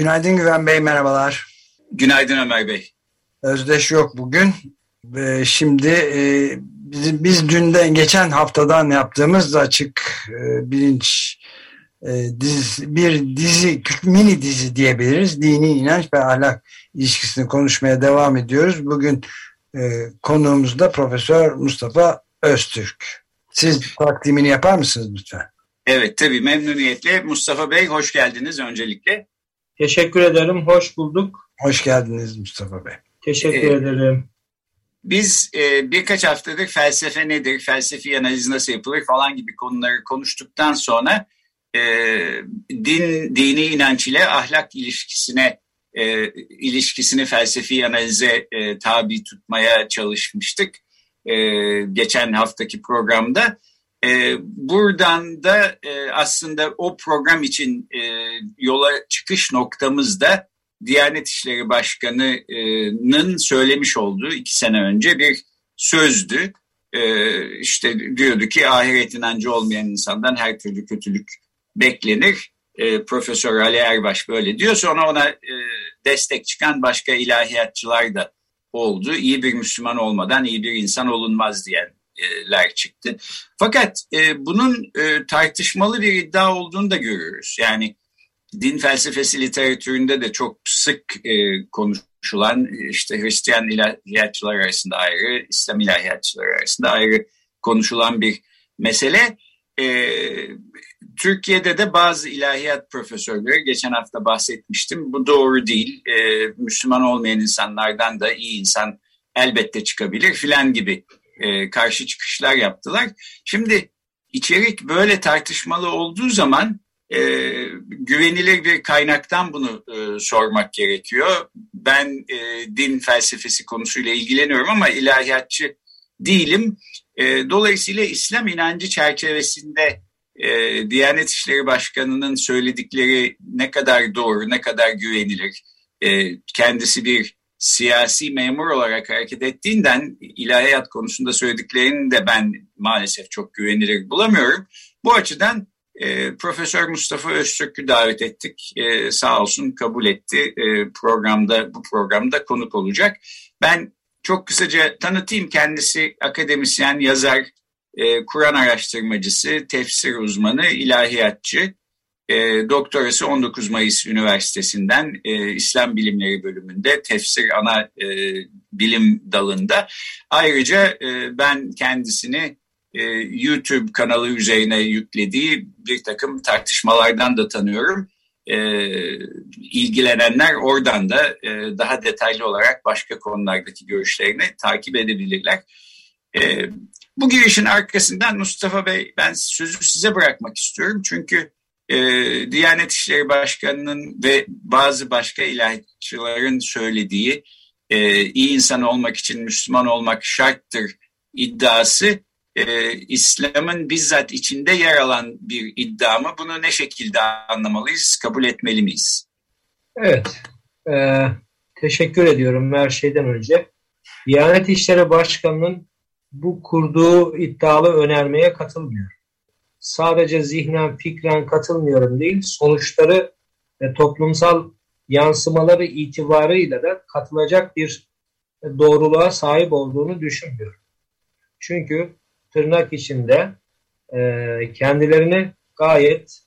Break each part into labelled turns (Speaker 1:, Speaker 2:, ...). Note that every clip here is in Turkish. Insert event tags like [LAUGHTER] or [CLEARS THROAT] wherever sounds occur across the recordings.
Speaker 1: Günaydın Güven Bey, merhabalar.
Speaker 2: Günaydın Ömer Bey.
Speaker 1: Özdeş yok bugün. Ve şimdi e, biz, biz dünden geçen haftadan yaptığımız açık e, bilinç e, bir dizi, mini dizi diyebiliriz. Dini inanç ve ahlak ilişkisini konuşmaya devam ediyoruz. Bugün e, konuğumuz da Profesör Mustafa Öztürk. Siz takdimini yapar mısınız lütfen?
Speaker 2: Evet tabii memnuniyetle. Mustafa Bey hoş geldiniz öncelikle.
Speaker 3: Teşekkür ederim, hoş bulduk.
Speaker 1: Hoş geldiniz Mustafa Bey.
Speaker 3: Teşekkür ee, ederim.
Speaker 2: Biz e, birkaç haftadır felsefe nedir, felsefi analiz nasıl yapılır falan gibi konuları konuştuktan sonra e, din, dini inanç ile ahlak ilişkisine e, ilişkisini felsefi analize e, tabi tutmaya çalışmıştık e, geçen haftaki programda. E, buradan da e, aslında o program için e, yola çıkış noktamızda Diyanet İşleri Başkanı'nın söylemiş olduğu iki sene önce bir sözdü. E, işte diyordu ki ahiret inancı olmayan insandan her türlü kötülük beklenir. E, Profesör Ali Erbaş böyle diyor. Sonra ona e, destek çıkan başka ilahiyatçılar da oldu. İyi bir Müslüman olmadan iyi bir insan olunmaz diyenler çıktı. Fakat e, bunun e, tartışmalı bir iddia olduğunu da görüyoruz. Yani din felsefesi literatüründe de çok sık e, konuşulan işte Hristiyan ilahiyatçılar arasında ayrı, İslam ilahiyatçılar arasında ayrı konuşulan bir mesele. E, Türkiye'de de bazı ilahiyat profesörleri geçen hafta bahsetmiştim. Bu doğru değil. E, Müslüman olmayan insanlardan da iyi insan elbette çıkabilir filan gibi e, karşı çıkışlar yaptılar. Şimdi içerik böyle tartışmalı olduğu zaman e, güvenilir bir kaynaktan bunu e, sormak gerekiyor. Ben e, din felsefesi konusuyla ilgileniyorum ama ilahiyatçı değilim. E, dolayısıyla İslam inancı çerçevesinde e, Diyanet İşleri Başkanı'nın söyledikleri ne kadar doğru, ne kadar güvenilir. E, kendisi bir siyasi memur olarak hareket ettiğinden ilahiyat konusunda söylediklerini de ben maalesef çok güvenilir bulamıyorum. Bu açıdan e, Profesör Mustafa Öztürk'ü davet ettik. E, sağ olsun kabul etti. E, programda bu programda konuk olacak. Ben çok kısaca tanıtayım kendisi akademisyen, yazar, e, Kur'an araştırmacısı, tefsir uzmanı, ilahiyatçı. E, doktorası 19 Mayıs Üniversitesi'nden e, İslam Bilimleri bölümünde tefsir ana e, bilim dalında. Ayrıca e, ben kendisini e, YouTube kanalı üzerine yüklediği bir takım tartışmalardan da tanıyorum. E, ilgilenenler oradan da e, daha detaylı olarak başka konulardaki görüşlerini takip edebilirler. E, bu girişin arkasından Mustafa Bey ben sözü size bırakmak istiyorum. Çünkü e, Diyanet İşleri Başkanı'nın ve bazı başka ilahiyatçıların söylediği e, iyi insan olmak için Müslüman olmak şarttır iddiası e, İslam'ın bizzat içinde yer alan bir iddia mı? Bunu ne şekilde anlamalıyız, kabul etmeli miyiz?
Speaker 3: Evet, e, teşekkür ediyorum her şeyden önce. Diyanet İşleri Başkanı'nın bu kurduğu iddialı önermeye katılmıyor. Sadece zihnen, fikren katılmıyorum değil, sonuçları ve toplumsal yansımaları itibarıyla da katılacak bir doğruluğa sahip olduğunu düşünmüyorum. Çünkü tırnak içinde e, kendilerini gayet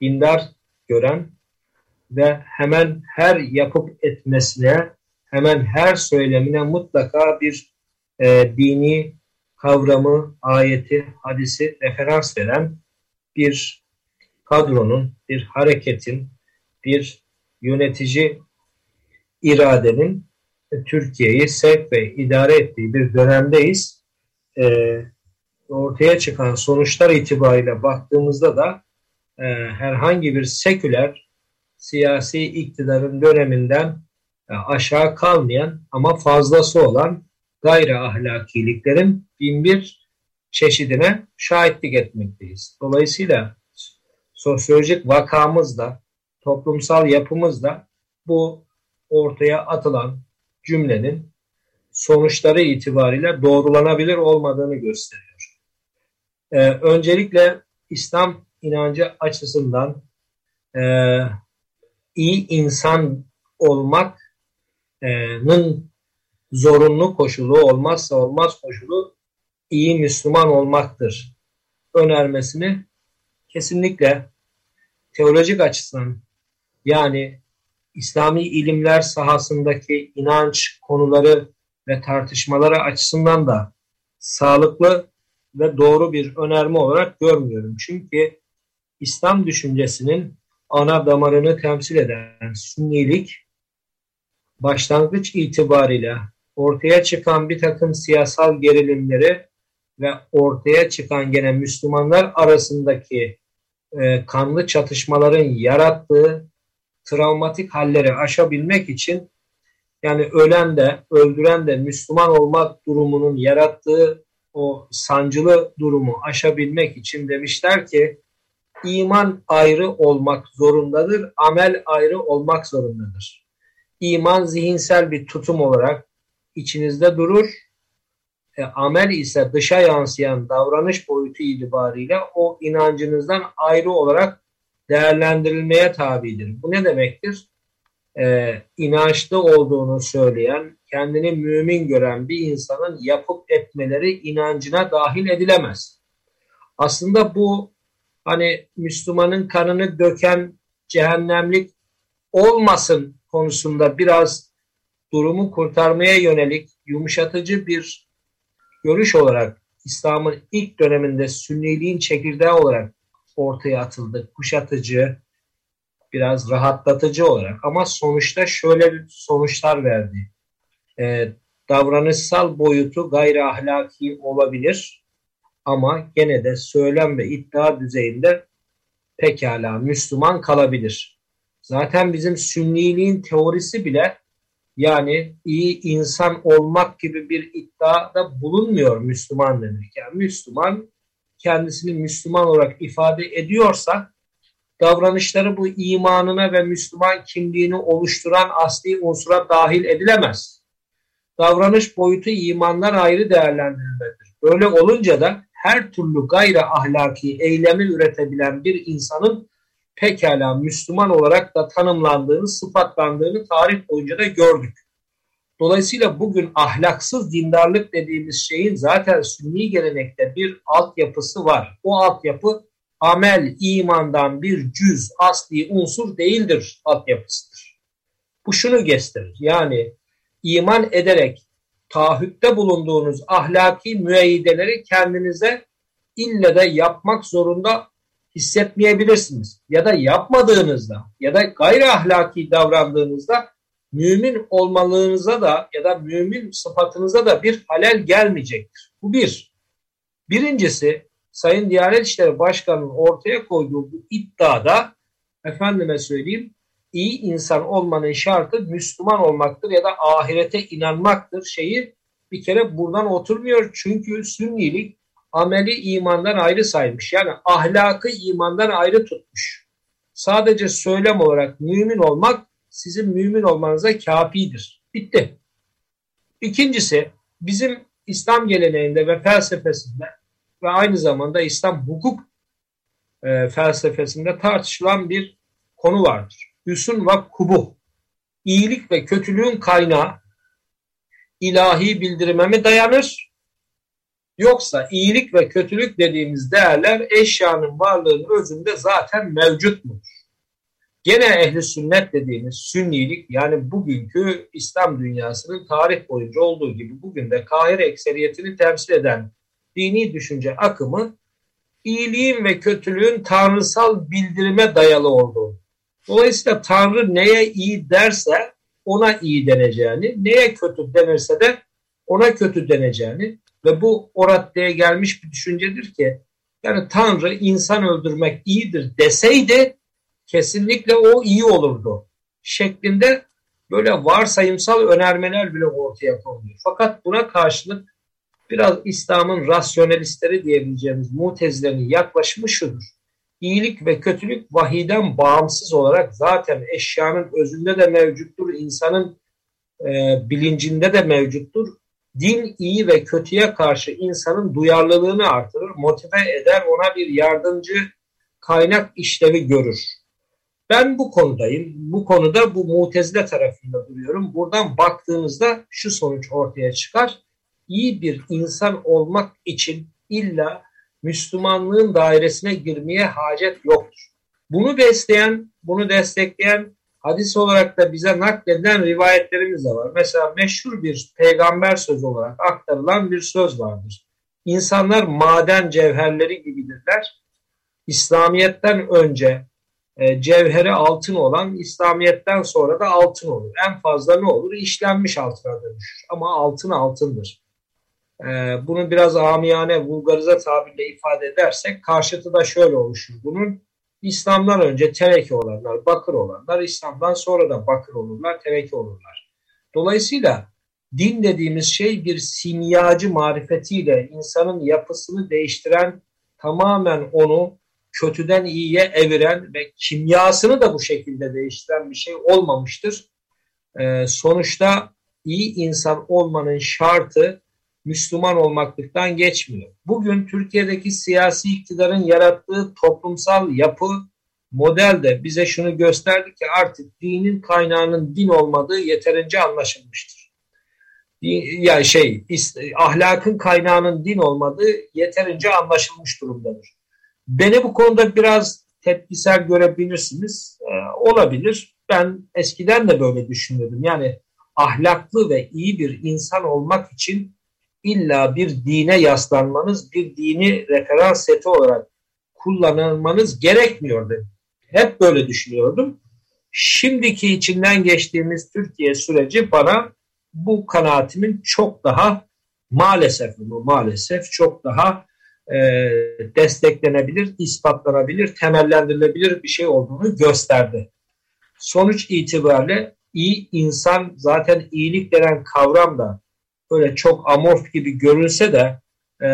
Speaker 3: dindar gören ve hemen her yapıp etmesine, hemen her söylemine mutlaka bir e, dini kavramı, ayeti, hadisi referans veren bir kadronun, bir hareketin, bir yönetici iradenin Türkiye'yi sevk ve idare ettiği bir dönemdeyiz. E, ortaya çıkan sonuçlar itibariyle baktığımızda da e, herhangi bir seküler siyasi iktidarın döneminden e, aşağı kalmayan ama fazlası olan gayri ahlakiliklerin bin bir çeşidine şahitlik etmekteyiz. Dolayısıyla sosyolojik vakamızda, toplumsal yapımızda bu ortaya atılan cümlenin sonuçları itibariyle doğrulanabilir olmadığını gösteriyor. Ee, öncelikle İslam inancı açısından e, iyi insan olmak'nın zorunlu koşulu olmazsa olmaz koşulu iyi Müslüman olmaktır önermesini kesinlikle teolojik açısından yani İslami ilimler sahasındaki inanç konuları ve tartışmaları açısından da sağlıklı ve doğru bir önerme olarak görmüyorum. Çünkü İslam düşüncesinin ana damarını temsil eden sünnilik başlangıç itibariyle ortaya çıkan bir takım siyasal gerilimleri ve ortaya çıkan gene Müslümanlar arasındaki e, kanlı çatışmaların yarattığı travmatik halleri aşabilmek için yani ölen de öldüren de Müslüman olmak durumunun yarattığı o sancılı durumu aşabilmek için demişler ki iman ayrı olmak zorundadır, amel ayrı olmak zorundadır. İman zihinsel bir tutum olarak içinizde durur, e, amel ise dışa yansıyan davranış boyutu itibariyle o inancınızdan ayrı olarak değerlendirilmeye tabidir. Bu ne demektir? e, inançlı olduğunu söyleyen, kendini mümin gören bir insanın yapıp etmeleri inancına dahil edilemez. Aslında bu hani Müslümanın kanını döken cehennemlik olmasın konusunda biraz durumu kurtarmaya yönelik yumuşatıcı bir görüş olarak İslam'ın ilk döneminde sünniliğin çekirdeği olarak ortaya atıldı. Kuşatıcı, biraz rahatlatıcı olarak ama sonuçta şöyle bir sonuçlar verdi. E, davranışsal boyutu gayri ahlaki olabilir ama gene de söylem ve iddia düzeyinde pekala Müslüman kalabilir. Zaten bizim sünniliğin teorisi bile yani iyi insan olmak gibi bir iddiada bulunmuyor Müslüman demek. Yani Müslüman kendisini Müslüman olarak ifade ediyorsa davranışları bu imanına ve Müslüman kimliğini oluşturan asli unsura dahil edilemez. Davranış boyutu imandan ayrı değerlendirilmelidir. Böyle olunca da her türlü gayri ahlaki eylemi üretebilen bir insanın pekala Müslüman olarak da tanımlandığını, sıfatlandığını tarih boyunca da gördük. Dolayısıyla bugün ahlaksız dindarlık dediğimiz şeyin zaten sünni gelenekte bir altyapısı var. O altyapı amel imandan bir cüz, asli unsur değildir altyapısıdır. Bu şunu gösterir. Yani iman ederek taahhütte bulunduğunuz ahlaki müeyyideleri kendinize ille de yapmak zorunda hissetmeyebilirsiniz. Ya da yapmadığınızda ya da gayri ahlaki davrandığınızda mümin olmalığınıza da ya da mümin sıfatınıza da bir halel gelmeyecektir. Bu bir. Birincisi Sayın Diyanet İşleri Başkanı'nın ortaya koyduğu bu iddiada efendime söyleyeyim iyi insan olmanın şartı Müslüman olmaktır ya da ahirete inanmaktır şeyi bir kere buradan oturmuyor. Çünkü sünnilik ameli imandan ayrı saymış. Yani ahlakı imandan ayrı tutmuş. Sadece söylem olarak mümin olmak sizin mümin olmanıza kafidir. Bitti. İkincisi bizim İslam geleneğinde ve felsefesinde ve aynı zamanda İslam hukuk e, felsefesinde tartışılan bir konu vardır. Hüsn ve kubuh. İyilik ve kötülüğün kaynağı ilahi bildirime mi dayanır? Yoksa iyilik ve kötülük dediğimiz değerler eşyanın varlığının özünde zaten mevcut mudur? Gene ehli sünnet dediğimiz sünnilik yani bugünkü İslam dünyasının tarih boyunca olduğu gibi bugün de Kahire ekseriyetini temsil eden dini düşünce akımı iyiliğin ve kötülüğün tanrısal bildirime dayalı olduğu. Dolayısıyla Tanrı neye iyi derse ona iyi deneceğini, neye kötü denirse de ona kötü deneceğini ve bu o raddeye gelmiş bir düşüncedir ki Yani Tanrı insan öldürmek iyidir deseydi kesinlikle o iyi olurdu şeklinde böyle varsayımsal önermeler bile ortaya konuluyor. Fakat buna karşılık biraz İslam'ın rasyonelistleri diyebileceğimiz mutezilerin yaklaşımı şudur. İyilik ve kötülük vahiden bağımsız olarak zaten eşyanın özünde de mevcuttur, insanın e, bilincinde de mevcuttur. Din iyi ve kötüye karşı insanın duyarlılığını artırır, motive eder, ona bir yardımcı kaynak işlevi görür. Ben bu konudayım. Bu konuda bu mutezile tarafında duruyorum. Buradan baktığımızda şu sonuç ortaya çıkar. İyi bir insan olmak için illa Müslümanlığın dairesine girmeye hacet yoktur. Bunu besleyen, bunu destekleyen hadis olarak da bize nakledilen rivayetlerimiz de var. Mesela meşhur bir peygamber sözü olarak aktarılan bir söz vardır. İnsanlar maden cevherleri gibidirler. İslamiyet'ten önce e, cevheri altın olan İslamiyet'ten sonra da altın olur. En fazla ne olur? İşlenmiş altına dönüşür. Ama altın altındır. E, bunu biraz amiyane, vulgarize tabirle ifade edersek karşıtı da şöyle oluşur. Bunun İslam'dan önce teneke olanlar, bakır olanlar, İslam'dan sonra da bakır olurlar, teneke olurlar. Dolayısıyla din dediğimiz şey bir simyacı marifetiyle insanın yapısını değiştiren, tamamen onu kötüden iyiye eviren ve kimyasını da bu şekilde değiştiren bir şey olmamıştır. Ee, sonuçta iyi insan olmanın şartı Müslüman olmaklıktan geçmiyor. Bugün Türkiye'deki siyasi iktidarın yarattığı toplumsal yapı model de bize şunu gösterdi ki artık dinin kaynağının din olmadığı yeterince anlaşılmıştır. Yani şey ahlakın kaynağının din olmadığı yeterince anlaşılmış durumdadır. Beni bu konuda biraz tepkisel görebilirsiniz. Ee, olabilir. Ben eskiden de böyle düşünüyordum. Yani ahlaklı ve iyi bir insan olmak için illa bir dine yaslanmanız, bir dini referans seti olarak kullanılmanız gerekmiyordu. Hep böyle düşünüyordum. Şimdiki içinden geçtiğimiz Türkiye süreci bana bu kanaatimin çok daha maalesef bu maalesef çok daha e, desteklenebilir, ispatlanabilir, temellendirilebilir bir şey olduğunu gösterdi. Sonuç itibariyle iyi insan zaten iyilik denen kavram da böyle çok amorf gibi görünse de e,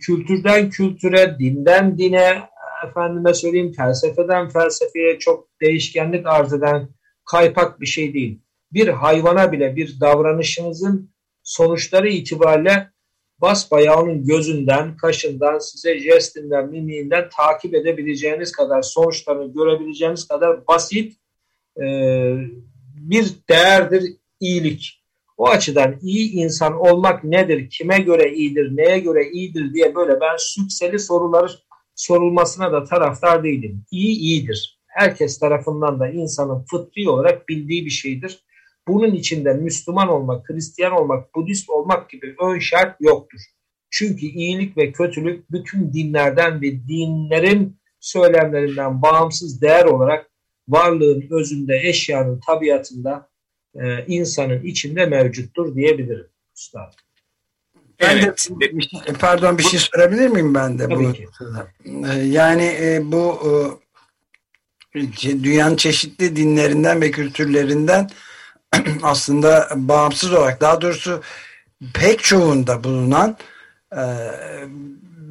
Speaker 3: kültürden kültüre, dinden dine, efendime söyleyeyim felsefeden felsefeye çok değişkenlik arz eden kaypak bir şey değil. Bir hayvana bile bir davranışınızın sonuçları itibariyle basbayağı onun gözünden, kaşından, size jestinden, mimiğinden takip edebileceğiniz kadar, sonuçlarını görebileceğiniz kadar basit e, bir değerdir iyilik. O açıdan iyi insan olmak nedir, kime göre iyidir, neye göre iyidir diye böyle ben sükseli soruları sorulmasına da taraftar değilim. İyi iyidir. Herkes tarafından da insanın fıtri olarak bildiği bir şeydir. Bunun içinde Müslüman olmak, Hristiyan olmak, Budist olmak gibi ön şart yoktur. Çünkü iyilik ve kötülük bütün dinlerden ve dinlerin söylemlerinden bağımsız değer olarak varlığın özünde, eşyanın tabiatında, e, insanın içinde mevcuttur diyebilirim. Üstad.
Speaker 1: Evet. de, şey, pardon bir şey sorabilir miyim ben de? Tabii bu, ki. E, yani e, bu dünyanın çeşitli dinlerinden ve kültürlerinden [CLEARS THROAT] aslında bağımsız olarak daha doğrusu pek çoğunda bulunan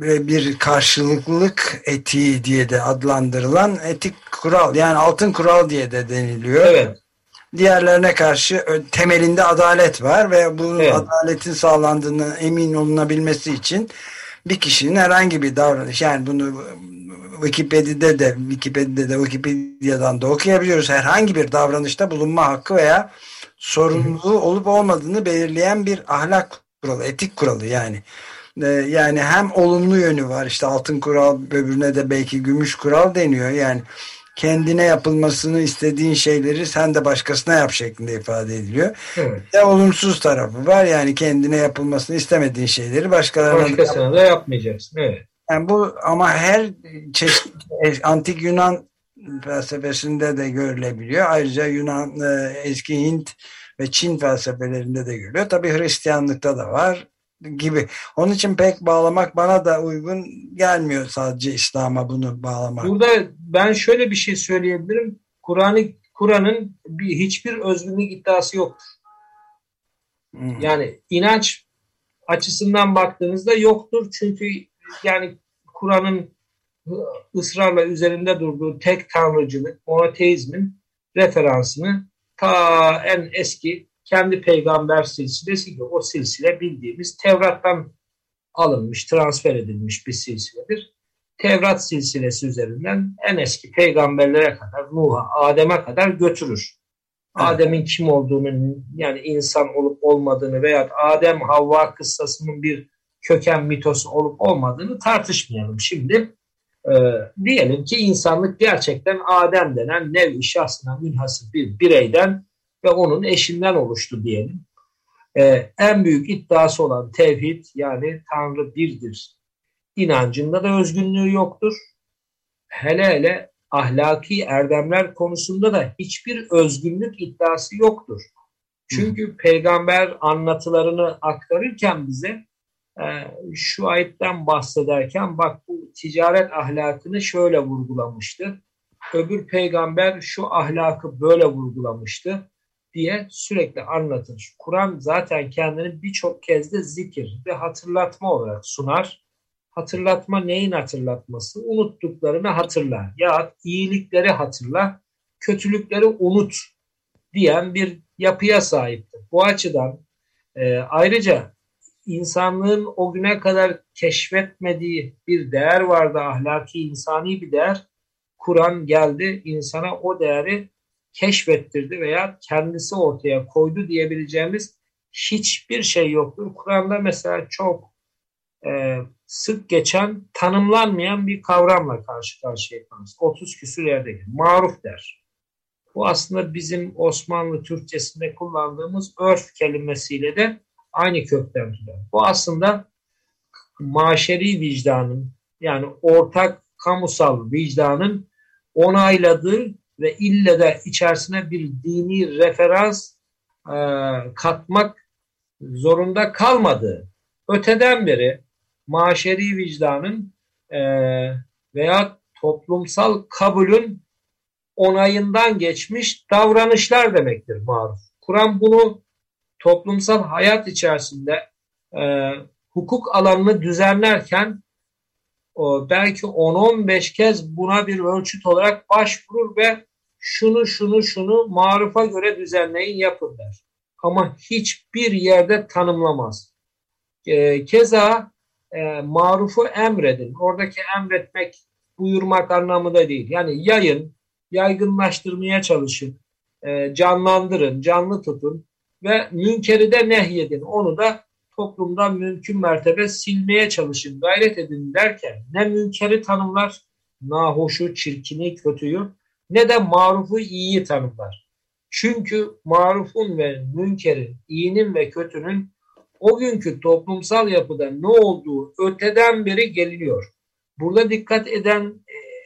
Speaker 1: e, bir karşılıklılık etiği diye de adlandırılan etik kural yani altın kural diye de deniliyor. Evet. Diğerlerine karşı temelinde adalet var ve bu evet. adaletin sağlandığını emin olunabilmesi için bir kişinin herhangi bir davranış yani bunu Wikipedia'da de Wikipedia'da da Wikipedia'dan da okuyabiliyoruz. Herhangi bir davranışta bulunma hakkı veya sorumluluğu olup olmadığını belirleyen bir ahlak kuralı, etik kuralı yani. Ee, yani hem olumlu yönü var işte altın kural öbürüne de belki gümüş kural deniyor. Yani kendine yapılmasını istediğin şeyleri sen de başkasına yap şeklinde ifade ediliyor. Evet. Ya olumsuz tarafı var yani kendine yapılmasını istemediğin şeyleri başkalarına
Speaker 3: başkasına da yapmayacaksın. Evet.
Speaker 1: Yani bu ama her çeşit antik Yunan felsefesinde de görülebiliyor. Ayrıca Yunan, e, eski Hint ve Çin felsefelerinde de görülüyor. Tabi Hristiyanlıkta da var. Gibi. Onun için pek bağlamak bana da uygun gelmiyor sadece İslam'a bunu bağlamak.
Speaker 3: Burada ben şöyle bir şey söyleyebilirim. Kur'an'ı Kur'an'ın bir hiçbir özgünlük iddiası yoktur. Hmm. Yani inanç açısından baktığınızda yoktur. Çünkü yani Kur'an'ın ısrarla üzerinde durduğu tek tanrıcılık, monoteizmin referansını ta en eski kendi peygamber silsilesi gibi o silsile bildiğimiz Tevrat'tan alınmış, transfer edilmiş bir silsiledir. Tevrat silsilesi üzerinden en eski peygamberlere kadar, Nuh'a, Adem'e kadar götürür. Adem'in kim olduğunu yani insan olup olmadığını veya Adem Havva kıssasının bir köken mitosu olup olmadığını tartışmayalım. Şimdi e, diyelim ki insanlık gerçekten Adem denen nev-i şahsına münhasır bir bireyden ve onun eşinden oluştu diyelim. E, en büyük iddiası olan tevhid yani Tanrı birdir. İnancında da özgünlüğü yoktur. Hele hele ahlaki erdemler konusunda da hiçbir özgünlük iddiası yoktur. Çünkü Hı. peygamber anlatılarını aktarırken bize e, şu ayetten bahsederken bak bu ticaret ahlakını şöyle vurgulamıştı. Öbür peygamber şu ahlakı böyle vurgulamıştı diye sürekli anlatır. Kur'an zaten kendini birçok kez de zikir ve hatırlatma olarak sunar. Hatırlatma neyin hatırlatması? Unuttuklarını hatırla ya iyilikleri hatırla, kötülükleri unut diyen bir yapıya sahiptir. Bu açıdan e, ayrıca insanlığın o güne kadar keşfetmediği bir değer vardı, ahlaki, insani bir değer. Kur'an geldi, insana o değeri keşfettirdi veya kendisi ortaya koydu diyebileceğimiz hiçbir şey yoktur. Kur'an'da mesela çok e, sık geçen tanımlanmayan bir kavramla karşı karşıya kalırız. 30 küsur yerde maruf der. Bu aslında bizim Osmanlı Türkçesinde kullandığımız örf kelimesiyle de aynı kökten türer. Bu aslında maşeri vicdanın yani ortak kamusal vicdanın onayladığı ve ille de içerisine bir dini referans e, katmak zorunda kalmadığı öteden beri maşeri vicdanın e, veya toplumsal kabulün onayından geçmiş davranışlar demektir maruf. Kur'an bunu toplumsal hayat içerisinde e, hukuk alanını düzenlerken o, belki 10-15 kez buna bir ölçüt olarak başvurur ve şunu şunu şunu marufa göre düzenleyin yapın der. Ama hiçbir yerde tanımlamaz. E, keza e, marufu emredin. Oradaki emretmek, buyurmak anlamında değil. Yani yayın, yaygınlaştırmaya çalışın, e, canlandırın, canlı tutun ve münkeri de nehyedin. Onu da toplumdan mümkün mertebe silmeye çalışın, gayret edin derken ne münkeri tanımlar, nahoşu, çirkini, kötüyü ne de marufu iyiyi tanımlar. Çünkü marufun ve münkerin, iyinin ve kötünün o günkü toplumsal yapıda ne olduğu öteden beri geliniyor. Burada dikkat eden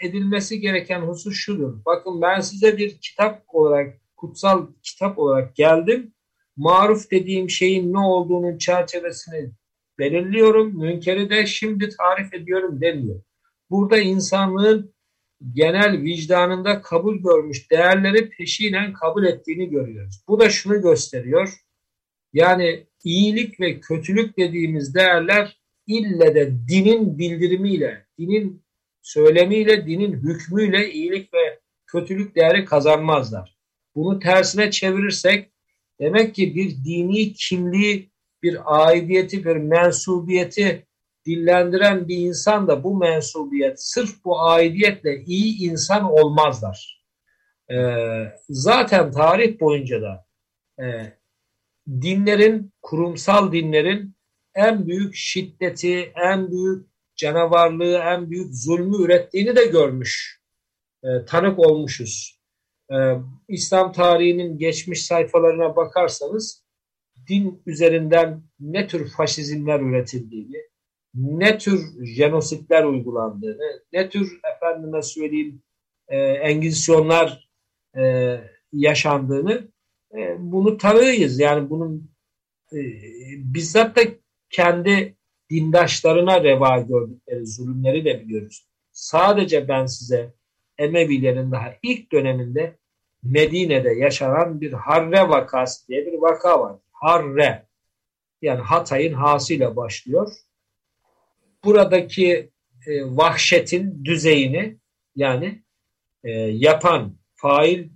Speaker 3: edilmesi gereken husus şudur. Bakın ben size bir kitap olarak, kutsal kitap olarak geldim. Maruf dediğim şeyin ne olduğunun çerçevesini belirliyorum. Münkeri de şimdi tarif ediyorum demiyor. Burada insanlığın genel vicdanında kabul görmüş değerleri peşinen kabul ettiğini görüyoruz. Bu da şunu gösteriyor. Yani iyilik ve kötülük dediğimiz değerler ille de dinin bildirimiyle, dinin söylemiyle, dinin hükmüyle iyilik ve kötülük değeri kazanmazlar. Bunu tersine çevirirsek demek ki bir dini kimliği, bir aidiyeti, bir mensubiyeti dillendiren bir insan da bu mensubiyet, sırf bu aidiyetle iyi insan olmazlar. Ee, zaten tarih boyunca da e, dinlerin, kurumsal dinlerin en büyük şiddeti, en büyük canavarlığı, en büyük zulmü ürettiğini de görmüş, e, tanık olmuşuz. E, İslam tarihinin geçmiş sayfalarına bakarsanız din üzerinden ne tür faşizmler üretildiğini, ne tür jenositler uygulandığını, ne tür efendime söyleyeyim e, engizisyonlar e, yaşandığını e, bunu tanıyız. Yani bunun e, bizzat da kendi dindaşlarına reva gördükleri zulümleri de biliyoruz. Sadece ben size Emevilerin daha ilk döneminde Medine'de yaşanan bir Harre vakası diye bir vaka var. Harre yani Hatay'ın hasıyla başlıyor. Buradaki e, vahşetin düzeyini yani e, yapan fail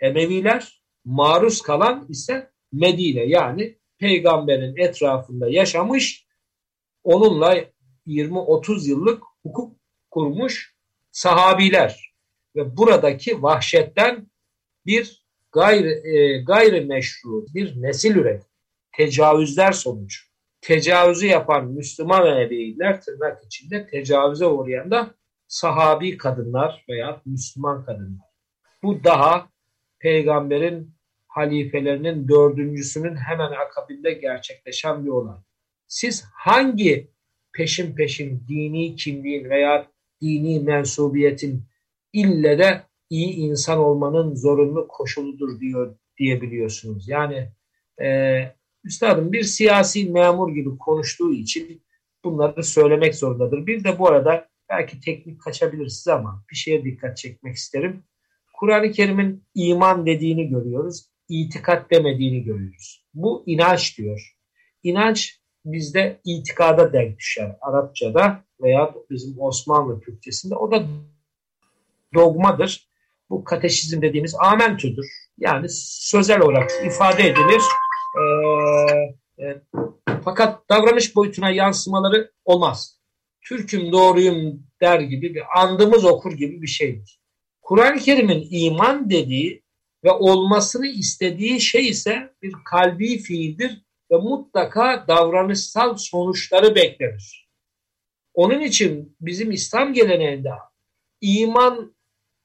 Speaker 3: Emeviler maruz kalan ise Medine yani peygamberin etrafında yaşamış onunla 20-30 yıllık hukuk kurmuş sahabiler ve buradaki vahşetten bir gayri, e, gayrimeşru bir nesil üret tecavüzler sonucu. Tecavüzü yapan Müslüman ebeyler tırnak içinde tecavüze uğrayan da sahabi kadınlar veya Müslüman kadınlar. Bu daha peygamberin halifelerinin dördüncüsünün hemen akabinde gerçekleşen bir olay. Siz hangi peşin peşin dini kimliğin veya dini mensubiyetin ille de iyi insan olmanın zorunlu koşuludur diyor diyebiliyorsunuz. Yani e, üstadım bir siyasi memur gibi konuştuğu için bunları söylemek zorundadır. Bir de bu arada belki teknik kaçabilir size ama bir şeye dikkat çekmek isterim. Kur'an-ı Kerim'in iman dediğini görüyoruz, itikat demediğini görüyoruz. Bu inanç diyor. İnanç bizde itikada denk düşer Arapçada veya bizim Osmanlı Türkçesinde. O da dogmadır. Bu kateşizm dediğimiz amentüdür. Yani sözel olarak ifade edilir. Ee, e, fakat davranış boyutuna yansımaları olmaz. Türk'üm doğruyum der gibi bir andımız okur gibi bir şeydir. Kur'an-ı Kerim'in iman dediği ve olmasını istediği şey ise bir kalbi fiildir ve mutlaka davranışsal sonuçları beklenir. Onun için bizim İslam geleneğinde iman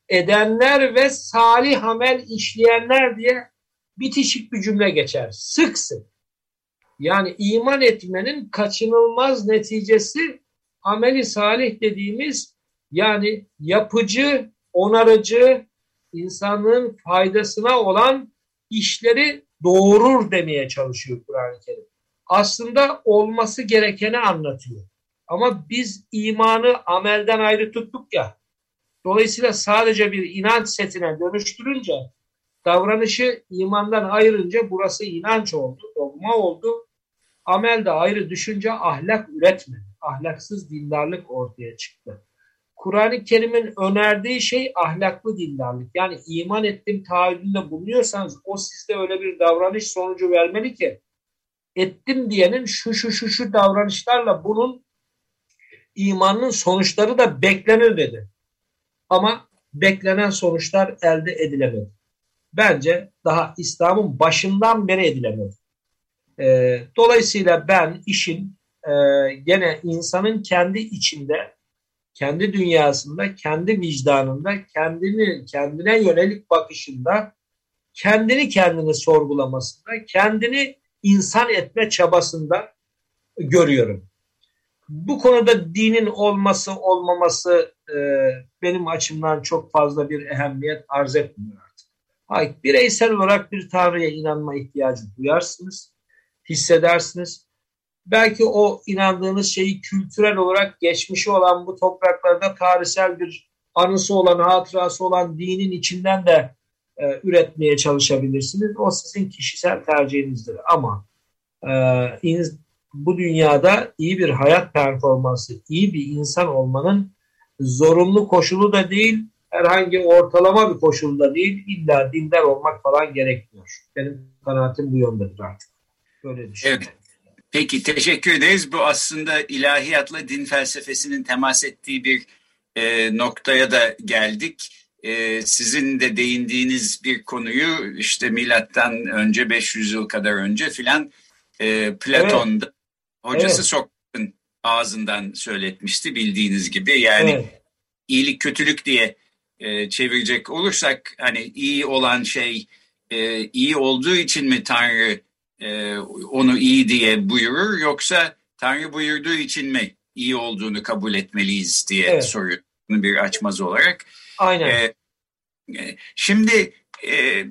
Speaker 3: edenler ve salih amel işleyenler diye bitişik bir cümle geçer. Sık sık. Yani iman etmenin kaçınılmaz neticesi ameli salih dediğimiz yani yapıcı, onarıcı, insanlığın faydasına olan işleri doğurur demeye çalışıyor Kur'an-ı Kerim. Aslında olması gerekeni anlatıyor. Ama biz imanı amelden ayrı tuttuk ya. Dolayısıyla sadece bir inanç setine dönüştürünce davranışı imandan ayırınca burası inanç oldu, dogma oldu. Amel de ayrı düşünce ahlak üretmedi. Ahlaksız dindarlık ortaya çıktı. Kur'an-ı Kerim'in önerdiği şey ahlaklı dindarlık. Yani iman ettim taahhüdünde bulunuyorsanız o sizde öyle bir davranış sonucu vermeli ki ettim diyenin şu şu şu şu davranışlarla bunun imanın sonuçları da beklenir dedi. Ama beklenen sonuçlar elde edilemedi. Bence daha İslam'ın başından beri edilemedi. E, dolayısıyla ben işin e, gene insanın kendi içinde, kendi dünyasında, kendi vicdanında, kendini kendine yönelik bakışında, kendini kendini sorgulamasında, kendini insan etme çabasında görüyorum. Bu konuda dinin olması olmaması e, benim açımdan çok fazla bir ehemmiyet arz etmiyor Hayır, bireysel olarak bir Tanrı'ya inanma ihtiyacı duyarsınız, hissedersiniz. Belki o inandığınız şeyi kültürel olarak geçmişi olan bu topraklarda tarihsel bir anısı olan, hatırası olan dinin içinden de e, üretmeye çalışabilirsiniz. O sizin kişisel tercihinizdir. Ama e, bu dünyada iyi bir hayat performansı, iyi bir insan olmanın zorunlu koşulu da değil, herhangi ortalama bir koşulu da değil, illa dindar olmak falan gerekmiyor. Benim kanaatim bu yöndedir artık. Böyle düşünüyorum. Evet.
Speaker 2: Peki teşekkür ederiz. Bu aslında ilahiyatla din felsefesinin temas ettiği bir e, noktaya da geldik. E, sizin de değindiğiniz bir konuyu işte milattan önce 500 yıl kadar önce filan e, Platon'da evet. hocası evet. Sokrat'ın ağzından söyletmişti bildiğiniz gibi. Yani evet. iyilik kötülük diye e, çevirecek olursak hani iyi olan şey e, iyi olduğu için mi Tanrı e, onu iyi diye buyurur yoksa Tanrı buyurduğu için mi iyi olduğunu kabul etmeliyiz diye evet. soruyor bir açmaz olarak.
Speaker 3: Aynen. E,
Speaker 2: e, şimdi e,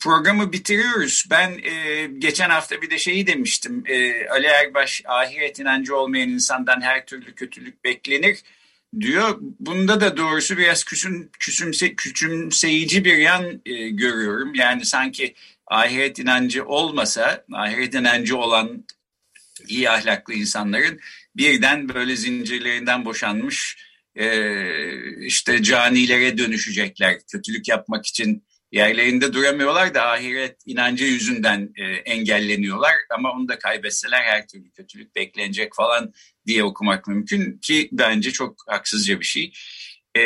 Speaker 2: programı bitiriyoruz. Ben e, geçen hafta bir de şeyi demiştim. E, Ali Erbaş ahiret inancı olmayan insandan her türlü kötülük beklenir diyor. Bunda da doğrusu biraz küsüm, küsümse, küçümseyici bir yan e, görüyorum. Yani sanki ahiret inancı olmasa, ahiret inancı olan iyi ahlaklı insanların birden böyle zincirlerinden boşanmış e, işte canilere dönüşecekler. Kötülük yapmak için yerlerinde duramıyorlar da ahiret inancı yüzünden e, engelleniyorlar. Ama onu da kaybetseler her türlü kötülük beklenecek falan diye okumak mümkün ki bence çok haksızca bir şey. E,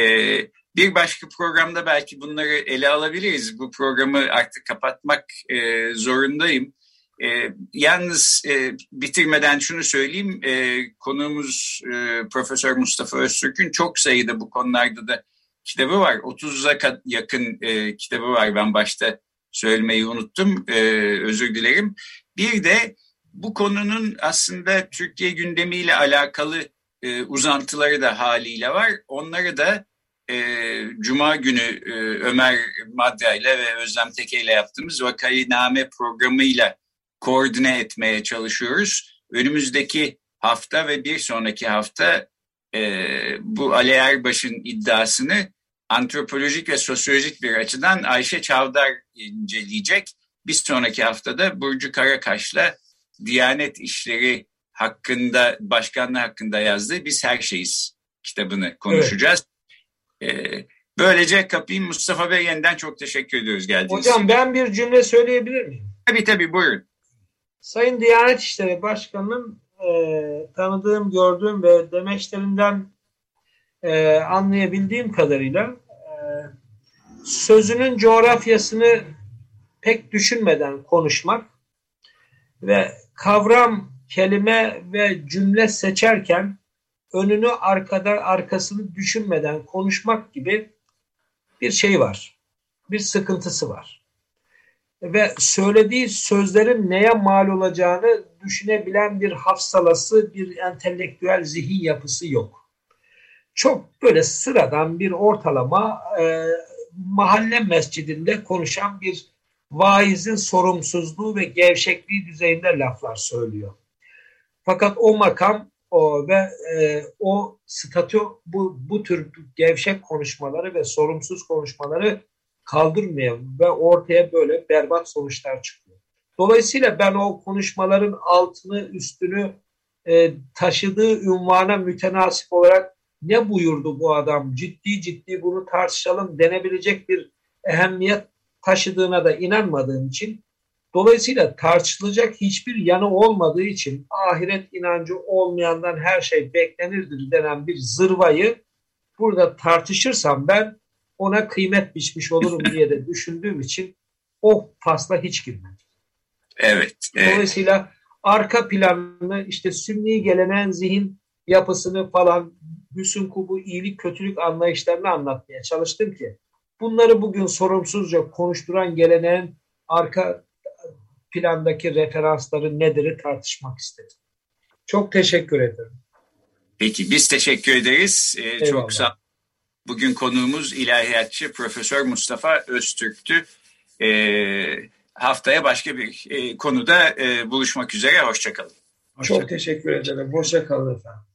Speaker 2: bir başka programda belki bunları ele alabiliriz. Bu programı artık kapatmak e, zorundayım. E, yalnız e, bitirmeden şunu söyleyeyim, e, konuğumuz e, Profesör Mustafa Öztürk'ün çok sayıda bu konularda da kitabı var. 30'a yakın e, kitabı var. Ben başta söylemeyi unuttum. E, özür dilerim. Bir de bu konunun aslında Türkiye gündemiyle alakalı e, uzantıları da haliyle var. Onları da e, Cuma günü e, Ömer Madra ile ve Özlem Teke ile yaptığımız Vakainame programıyla koordine etmeye çalışıyoruz. Önümüzdeki hafta ve bir sonraki hafta e, bu Ali Erbaş'ın iddiasını antropolojik ve sosyolojik bir açıdan Ayşe Çavdar inceleyecek. Bir sonraki haftada Burcu Karakaş'la Diyanet İşleri hakkında, başkanlığı hakkında yazdığı Biz Her Şeyiz kitabını konuşacağız. Evet. Ee, böylece kapayım. Mustafa Bey yeniden çok teşekkür ediyoruz geldiğiniz
Speaker 3: için. Hocam ben bir cümle söyleyebilir miyim?
Speaker 2: Tabii tabii buyurun.
Speaker 3: Sayın Diyanet İşleri Başkanı'nın e, tanıdığım, gördüğüm ve demeçlerinden e, anlayabildiğim kadarıyla e, sözünün coğrafyasını pek düşünmeden konuşmak ve kavram, kelime ve cümle seçerken önünü arkada arkasını düşünmeden konuşmak gibi bir şey var. Bir sıkıntısı var. Ve söylediği sözlerin neye mal olacağını düşünebilen bir hafsalası, bir entelektüel zihin yapısı yok çok böyle sıradan bir ortalama e, mahalle mescidinde konuşan bir vaizin sorumsuzluğu ve gevşekliği düzeyinde laflar söylüyor. Fakat o makam o ve e, o statü bu, bu tür gevşek konuşmaları ve sorumsuz konuşmaları kaldırmıyor ve ortaya böyle berbat sonuçlar çıkıyor. Dolayısıyla ben o konuşmaların altını üstünü e, taşıdığı ünvana mütenasip olarak ne buyurdu bu adam ciddi ciddi bunu tartışalım denebilecek bir ehemmiyet taşıdığına da inanmadığım için dolayısıyla tartışılacak hiçbir yanı olmadığı için ahiret inancı olmayandan her şey beklenirdir denen bir zırvayı burada tartışırsam ben ona kıymet biçmiş olurum diye de düşündüğüm için o fasla hiç girmedim.
Speaker 2: Evet,
Speaker 3: evet. Dolayısıyla arka planını işte sünni gelenen zihin yapısını falan hüsn kubu, iyilik, kötülük anlayışlarını anlatmaya çalıştım ki bunları bugün sorumsuzca konuşturan geleneğin arka plandaki referansları nedir tartışmak istedim. Çok teşekkür ederim.
Speaker 2: Peki biz teşekkür ederiz. Ee, çok sağ Bugün konuğumuz ilahiyatçı Profesör Mustafa Öztürk'tü. Ee, haftaya başka bir e, konuda e, buluşmak üzere. Hoşçakalın.
Speaker 3: Hoşça Çok teşekkür ederim. Hoşçakalın efendim.